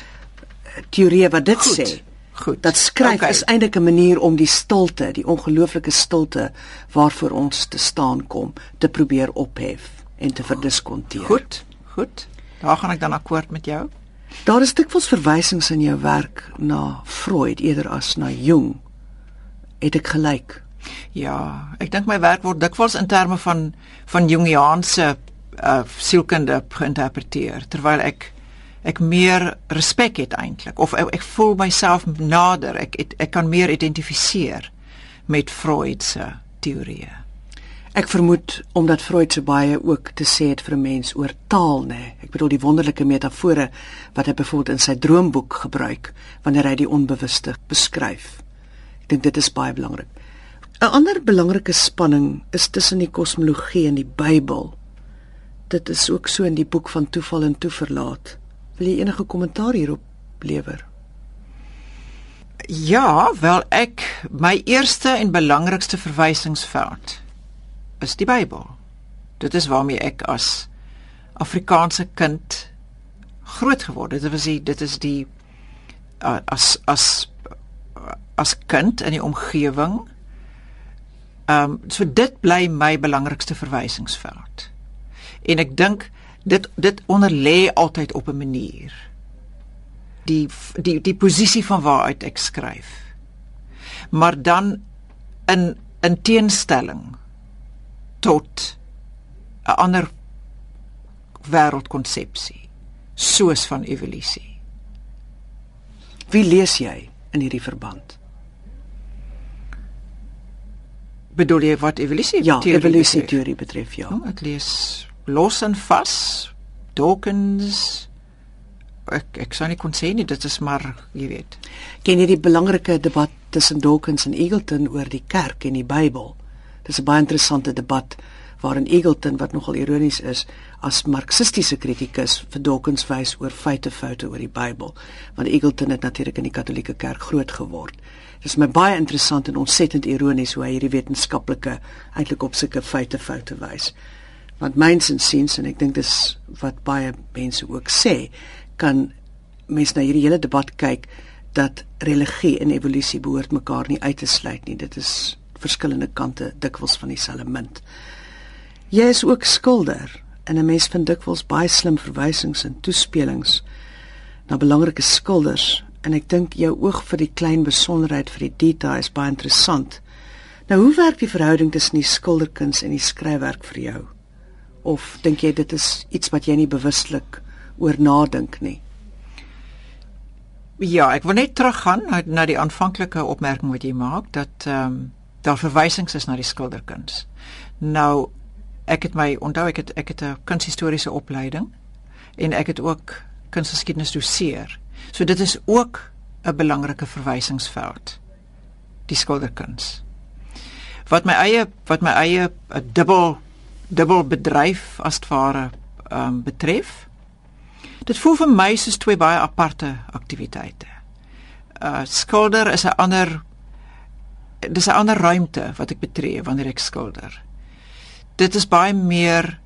teorieë wat dit Goed. sê. Goed. Dat skryf Okay. is eintlik 'n manier om die stilte, die ongelooflike stilte waarvoor ons te staan kom, te probeer ophef en te verdiskonteer. Goed, goed. Daar gaan ek dan akkoord met jou. Daar is dikwels verwysings in jou werk na Freud eerder as na Jung. Het ek gelyk? Ja, ek dink my werk word dikwels in terme van van Jungiaanse uh sielkunde geïnterpreteer terwyl ek ek meer respek het eintlik of ek, ek voel myself nader. Ek ek, ek kan meer identifiseer met Freud se teorieë. Ek vermoed omdat Freud so baie ook te sê het vir 'n mens oor taal, nê. Ek bedoel die wonderlike metafore wat hy byvoorbeeld in sy droomboek gebruik wanneer hy die onbewuste beskryf. Ek dink dit is baie belangrik. 'n Ander belangrike spanning is tussen die kosmologie en die Bybel. Dit is ook so in die boek van Toeval en Toeverlaat. Wil jy enige kommentaar hierop lewer? Ja, wel ek my eerste en belangrikste verwysingsveld is die Bybel. Dit is waarmee ek as Afrikaanse kind groot geword het. Dit was die, dit is die as as as kind in die omgewing. Ehm um, so dit bly my belangrikste verwysingsveld. En ek dink dit dit onderlê altyd op 'n manier die die die posisie van waaruit ek skryf. Maar dan in in teenstelling tot 'n ander wêreldkonsepsie soos van evolusie. Wie lees jy in hierdie verband? Bedoel jy wat evolusie Ja, teorie evolusie betref? teorie betref ja. Oh, ek lees los en vas Dawkins ek ek sou nie kon sê nie dit is maar jy weet Ken jy die belangrike debat tussen Dawkins en Eagleton oor die kerk en die Bybel. Dis 'n baie interessante debat waarin Eagleton wat nogal ironies is as marxistiese kritikus vir Dawkins wys oor feite foute oor die Bybel want Eagleton het natuurlik in die Katolieke Kerk groot geword. Dit is my baie interessant en ontsettend ironies hoe hy hierdie wetenskaplike eintlik op sulke feite foute wys. Want myns en siens en ek dink dis wat baie mense ook sê, kan mense na hierdie hele debat kyk dat religie en evolusie behoort mekaar nie uit te sluit nie. Dit is verskillende kante dikwels van dieselfde munt. Jy is ook skilder en 'n mens vind dikwels baie slim verwysings en toespelings na belangrike skilders en ek dink jou oog vir die klein besonderheid vir die detail is baie interessant. Nou hoe werk die verhouding tussen die skilderkuns en die skryfwerk vir jou? Of dink jy dit is iets wat jy nie bewuslik oor nadink nie? Ja, ek wil net teruggaan na, na die aanvanklike opmerking wat jy maak dat ehm um, daar verwysings is na die skilderkuns. Nou ek het my onthou ek het ek het 'n kunshistoriese opleiding en ek het ook kunsgeskiedenis doseer. So dit is ook 'n belangrike verwysingsveld. Die skilderkuns. Wat my eie wat my eie 'n dubbel dubbel bedryf as ware ehm um, betref, Dit voel vir my soos twee baie aparte aktiwiteite. Uh skilder is 'n ander dis 'n ander ruimte wat ek betree wanneer ek skilder. Dit is baie meer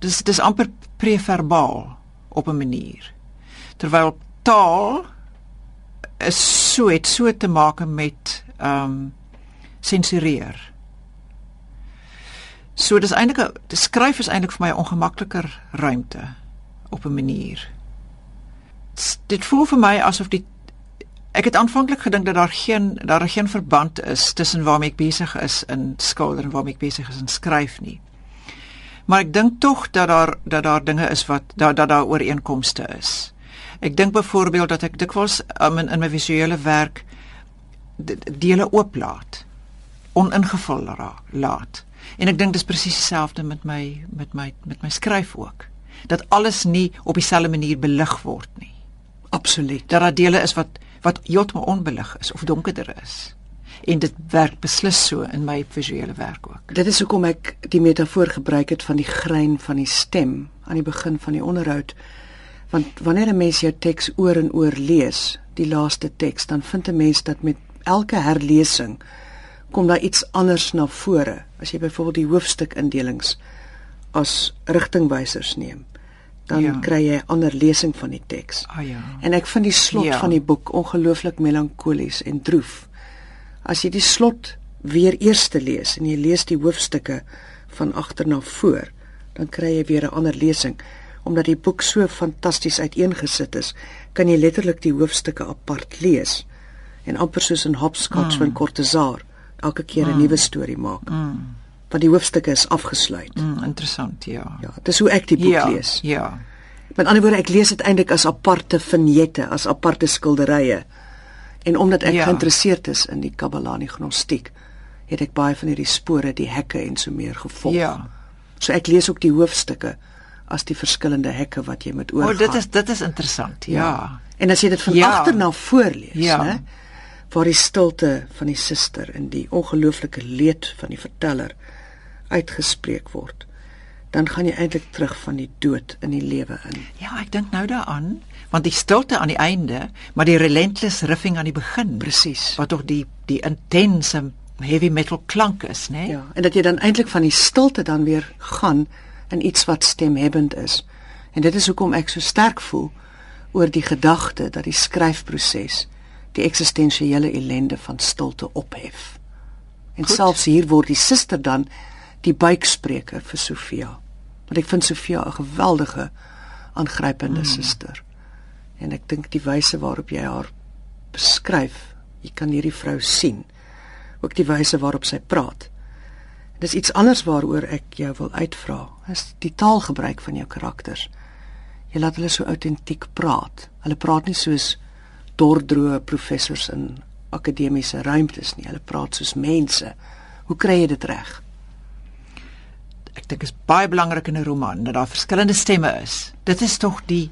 dis dis amper preverbaal op 'n manier. Terwyl taal is so het so te maak met ehm um, sensureer. So dis eintlik 'n skryf is eintlik vir my 'n ongemakliker ruimte op 'n manier. Dit voel vir my asof die ek het aanvanklik gedink dat daar geen daar geen verband is tussen waarmee ek besig is in skilder en waarmee ek besig is in skryf nie. Maar ek dink tog dat daar dat daar dinge is wat dat dat daar ooreenkomste is. Ek dink byvoorbeeld dat ek dikwels um, in in my visuele werk dele ooplaat oningevul laat. En ek dink dis presies dieselfde met my met my met my skryf ook dat alles nie op dieselfde manier belig word nie. Absoluut. Dat daar dele is wat wat heeltemal onbelig is of donkerder is. En dit werk beslis so in my visuele werk ook. Dit is hoekom ek die metafoor gebruik het van die grein van die stem aan die begin van die onderhoud. Want wanneer 'n mens jou teks oor en oor lees, die laaste teks, dan vind 'n mens dat met elke herlesing kom daar iets anders na vore. As jy byvoorbeeld die hoofstukindelings as rigtingwysers neem, dan ja. kry jy ander lesing van die teks. Ah ja. En ek vind die slot ja. van die boek ongelooflik melankolies en droef. As jy die slot weer eers te lees en jy lees die hoofstukke van agter na voor, dan kry jy weer 'n ander lesing omdat die boek so fantasties uiteengesit is, kan jy letterlik die hoofstukke apart lees en amper soos in Hopscotch mm. van Cortazar elke keer 'n mm. nuwe storie maak. Mm want die hoofstukke is afgesluit. Mm, interessant, ja. Ja, dis hoe ek die boek ja, lees. Ja. Met ander woorde, ek lees dit eintlik as aparte vignette, as aparte skilderye. En omdat ek ja. geïnteresseerd is in die Kabbalah en die Gnostiek, het ek baie van hierdie spore, die hekke en so meer gevolg. Ja. So ek lees ook die hoofstukke as die verskillende hekke wat jy met oorgaan. O, dit is dit is interessant. Ja. ja. En as jy dit van ja. agter na voor lees, ja. né? Waar die stilte van die suster en die ongelooflike leed van die verteller uitgespreek word, dan gaan jy eintlik terug van die dood in die lewe in. Ja, ek dink nou daaraan, want die stilte aan die einde, maar die relentless riffing aan die begin. Presies. Wat tog die die intense heavy metal klank is, né? Ja, en dat jy dan eintlik van die stilte dan weer gaan in iets wat stemhebbend is. En dit is hoekom ek so sterk voel oor die gedagte dat die skryfproses die eksistensiële ellende van stilte ophef. En Goed. selfs hier word die suster dan die buikspreker vir Sofia. Want ek vind Sofia 'n geweldige aangrypende mm. suster. En ek dink die wyse waarop jy haar beskryf, jy kan hierdie vrou sien. Ook die wyse waarop sy praat. Dis iets anders waaroor ek jou wil uitvra. Is die taalgebruik van jou karakters. Jy laat hulle so autentiek praat. Hulle praat nie soos dordroe professors in akademiese ruimtes nie. Hulle praat soos mense. Hoe kry jy dit reg? ek dink is baie belangrik in 'n roman dat daar verskillende stemme is. Dit is tog die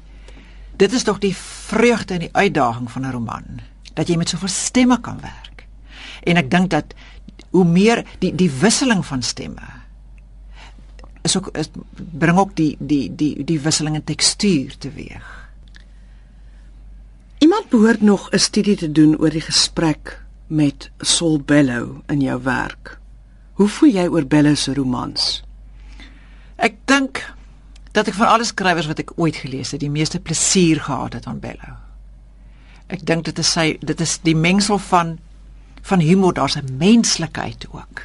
dit is tog die vreugde en die uitdaging van 'n roman dat jy met soveel stemme kan werk. En ek dink dat hoe meer die die wisseling van stemme is ook is, bring ook die die die die wisseling in tekstuur teweeg. Iemand behoort nog 'n studie te doen oor die gesprek met Sol Bellow in jou werk. Hoe voel jy oor Bellow se romans? Ek dink dat ek van alle skrywers wat ek ooit gelees het, die meeste plesier gehad het aan Bellow. Ek dink dit is sy dit is die mengsel van van humor, daar's 'n menslikheid ook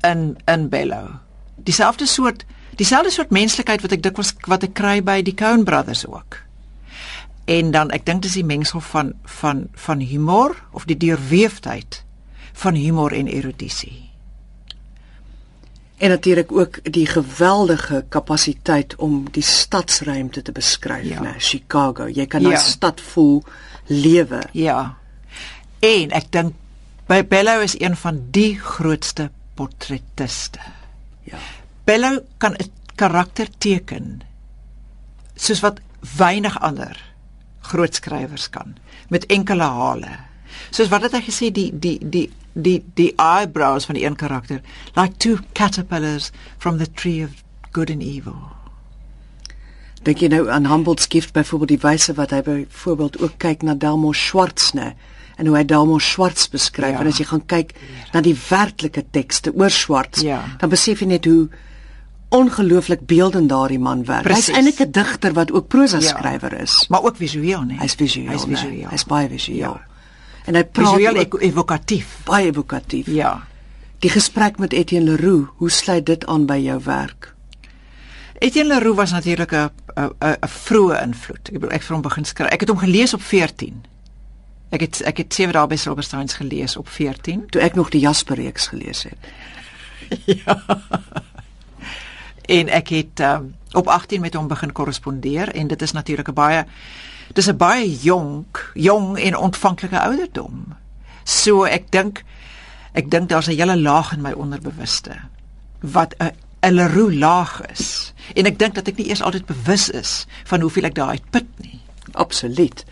in in Bellow. Dieselfde soort dieselfde soort menslikheid wat ek dikwels wat ek kry by die Coen Brothers ook. En dan ek dink dis die mengsel van van van humor of die deurweefdheid van humor en erudisie. En natuurlik ook die geweldige kapasiteit om die stadsruimte te beskryf, Ja. né? Chicago. Jy kan daai Ja. stad voel lewe. Ja. En ek dink by Bello is een van die grootste portrettiste. Ja. Bello kan 'n karakter teken soos wat weinig ander groot skrywers kan met enkele hale. Soos wat het hy gesê die die die die die eyebrows van die een karakter like two caterpillars from the tree of good and evil. Dink jy nou aan Humboldt's gift byvoorbeeld die wyse wat hy byvoorbeeld ook kyk na Delmo Schwartz, né? En hoe hy Delmo Schwartz beskryf Ja. en as jy gaan kyk na die werklike tekste oor Schwartz, Ja. dan besef jy net hoe ongelooflik beeldend daardie man werk. Hy's eintlik 'n digter wat ook prosa Ja. skrywer is. Maar ook visueel, nee. Hy's visueel. Hy's né? visueel. Hy's baie visueel. Ja. En hy praat visueel ook evo- evokatief. baie evokatief. Ja. Die gesprek met Etienne Leroux, hoe sluit dit aan by jou werk? Etienne Leroux was natuurlik 'n 'n 'n vroeë invloed. Ek bedoel ek het hom begin skryf. Ek het hom gelees op 14. Ek het ek het sewe dae by Silversteins gelees op 14. Toe ek nog die Jasper reeks gelees het. En ek het um, op 18 met hom begin korrespondeer en dit is natuurlik 'n baie dis 'n baie jonk, jong en ontvanklike ouderdom. So ek dink ek dink daar's 'n hele laag in my onderbewuste wat 'n 'n Leroux laag is. En ek dink dat ek nie eers altyd bewus is van hoeveel ek daaruit put nie. Absoluut.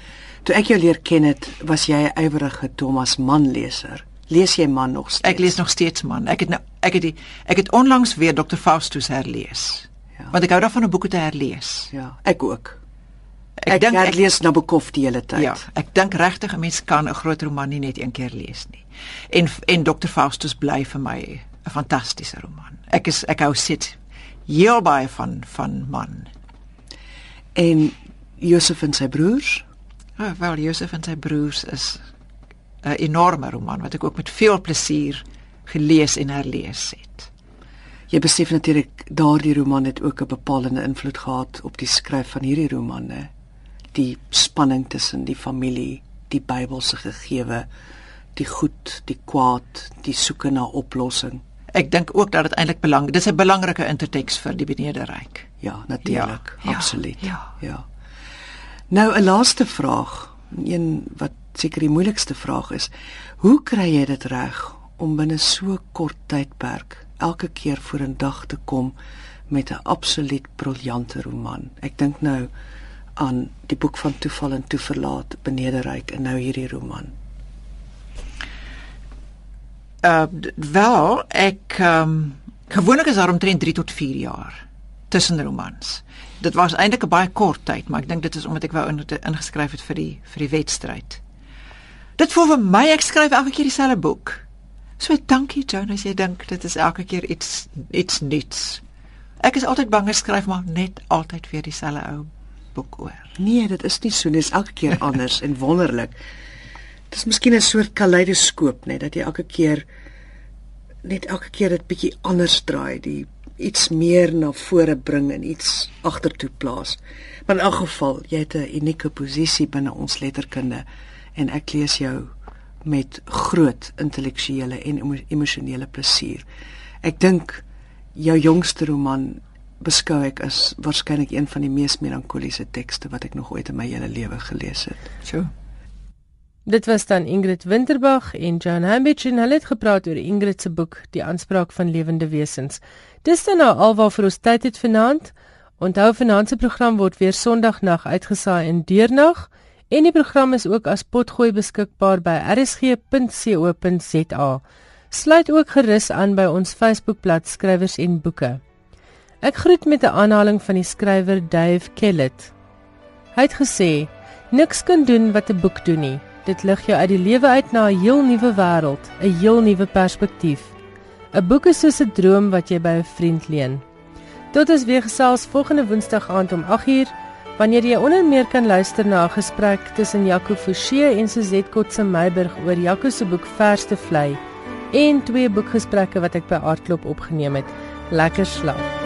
Toe ek jou leer ken het, was jy 'n ywerige Thomas Mann leser. Lees jy Mann nog steeds? Ek lees nog steeds man. Ek het nou ek het die ek het onlangs weer Dr. Faustus herlees. Ja. Want ek hou daarvan om boeke te herlees. Ja, ek ook. Ek, Ek, dink ek lees Nabokov die hele tyd. ja, ek dink regtig 'n mens kan 'n groot roman nie net een keer lees nie. En en Dr. Faustus bly vir my 'n fantastiese roman. Ek is ek hou sit heel baie van van man. En Josef en sy broers? Oh, wel Josef en sy broers is 'n enorme roman wat ek ook met veel plesier gelees en herlees het. Jy besef natuurlik daardie roman het ook 'n bepalende invloed gehad op die skryf van hierdie roman, né? Die spanning tussen die familie, die Bybelse gegewe, die goed, die kwaad, die soeke na oplossing. Ek dink ook dat dit eintlik belangrik dis 'n belangrike interteks vir die benederyk. Ja, natuurlik, Ja, ja, absoluut. ja. ja. Nou 'n laaste vraag, een wat seker die moeilikste vraag is. Hoe kry jy dit reg om binne so kort tydperk elke keer voor 'n dag te kom met 'n absoluut briljante roman? Ek dink nou aan die boek van Toeval en Toeverlaat, Benederyk en nou hierdie roman. Uh wel, ek um, gewoonlik is daar omtrent 3 tot 4 jaar tussen romans. Dit was eintlik 'n baie kort tyd, maar ek dink dit is omdat ek wou in, ingeskryf het vir die vir die wedstryd. Dit voel vir my ek skryf elke keer dieselfde boek. So dankie Joan as jy dink dit is elke keer iets iets nuuts. Ek is altyd bang ek skryf maar net altyd weer dieselfde ou boek oor. Nee, dit is nie so nie, dit is elke keer anders en wonderlik. Dit is miskien 'n soort kaleidoskoop net dat jy elke keer net elke keer dit bietjie anders draai, die iets meer na vore bring en iets agtertoe plaas. Maar in elk geval, jy het 'n unieke posisie binne ons letterkunde en ek lees jou met groot intellektuele en emo emosionele plesier. Ek dink jou jongste roman beskou ek as waarskynlik een van die mees melankoliese tekste wat ek nog ooit in my hele lewe gelees het. So. Dit was dan Ingrid Winterbag en Joan Hambidge en hulle het gepraat oor Ingrid se boek Die aanspraak van lewende wesens. Dis dan nou alwaar vir ons tyd het vanaand. Onthou vanaand se program word weer Sondagnag uitgesaai in deernag En die program is ook as potgooi beskikbaar by rsg.co.za. Sluit ook gerus aan by ons Facebookblad Skrywers en Boeke. Ek groet met 'n aanhaling van die skrywer Dave Kellett. Hy het gesê: "Niks kan doen wat 'n boek doen nie. Dit lig jou uit die lewe uit na 'n heel nuwe wêreld, 'n heel nuwe perspektief. 'n Boek is soos 'n droom wat jy by 'n vriend leen." Tot ons weer gesels volgende Woensdag aand om 8uur wanneer jy onder meer kan luister na 'n gesprek tussen Jaco Forsie en Suzette Kotse Meiburg oor Jaco se boek Verste vlei en twee boekgesprekke wat ek by Aardklop opgeneem het. Lekker slaap.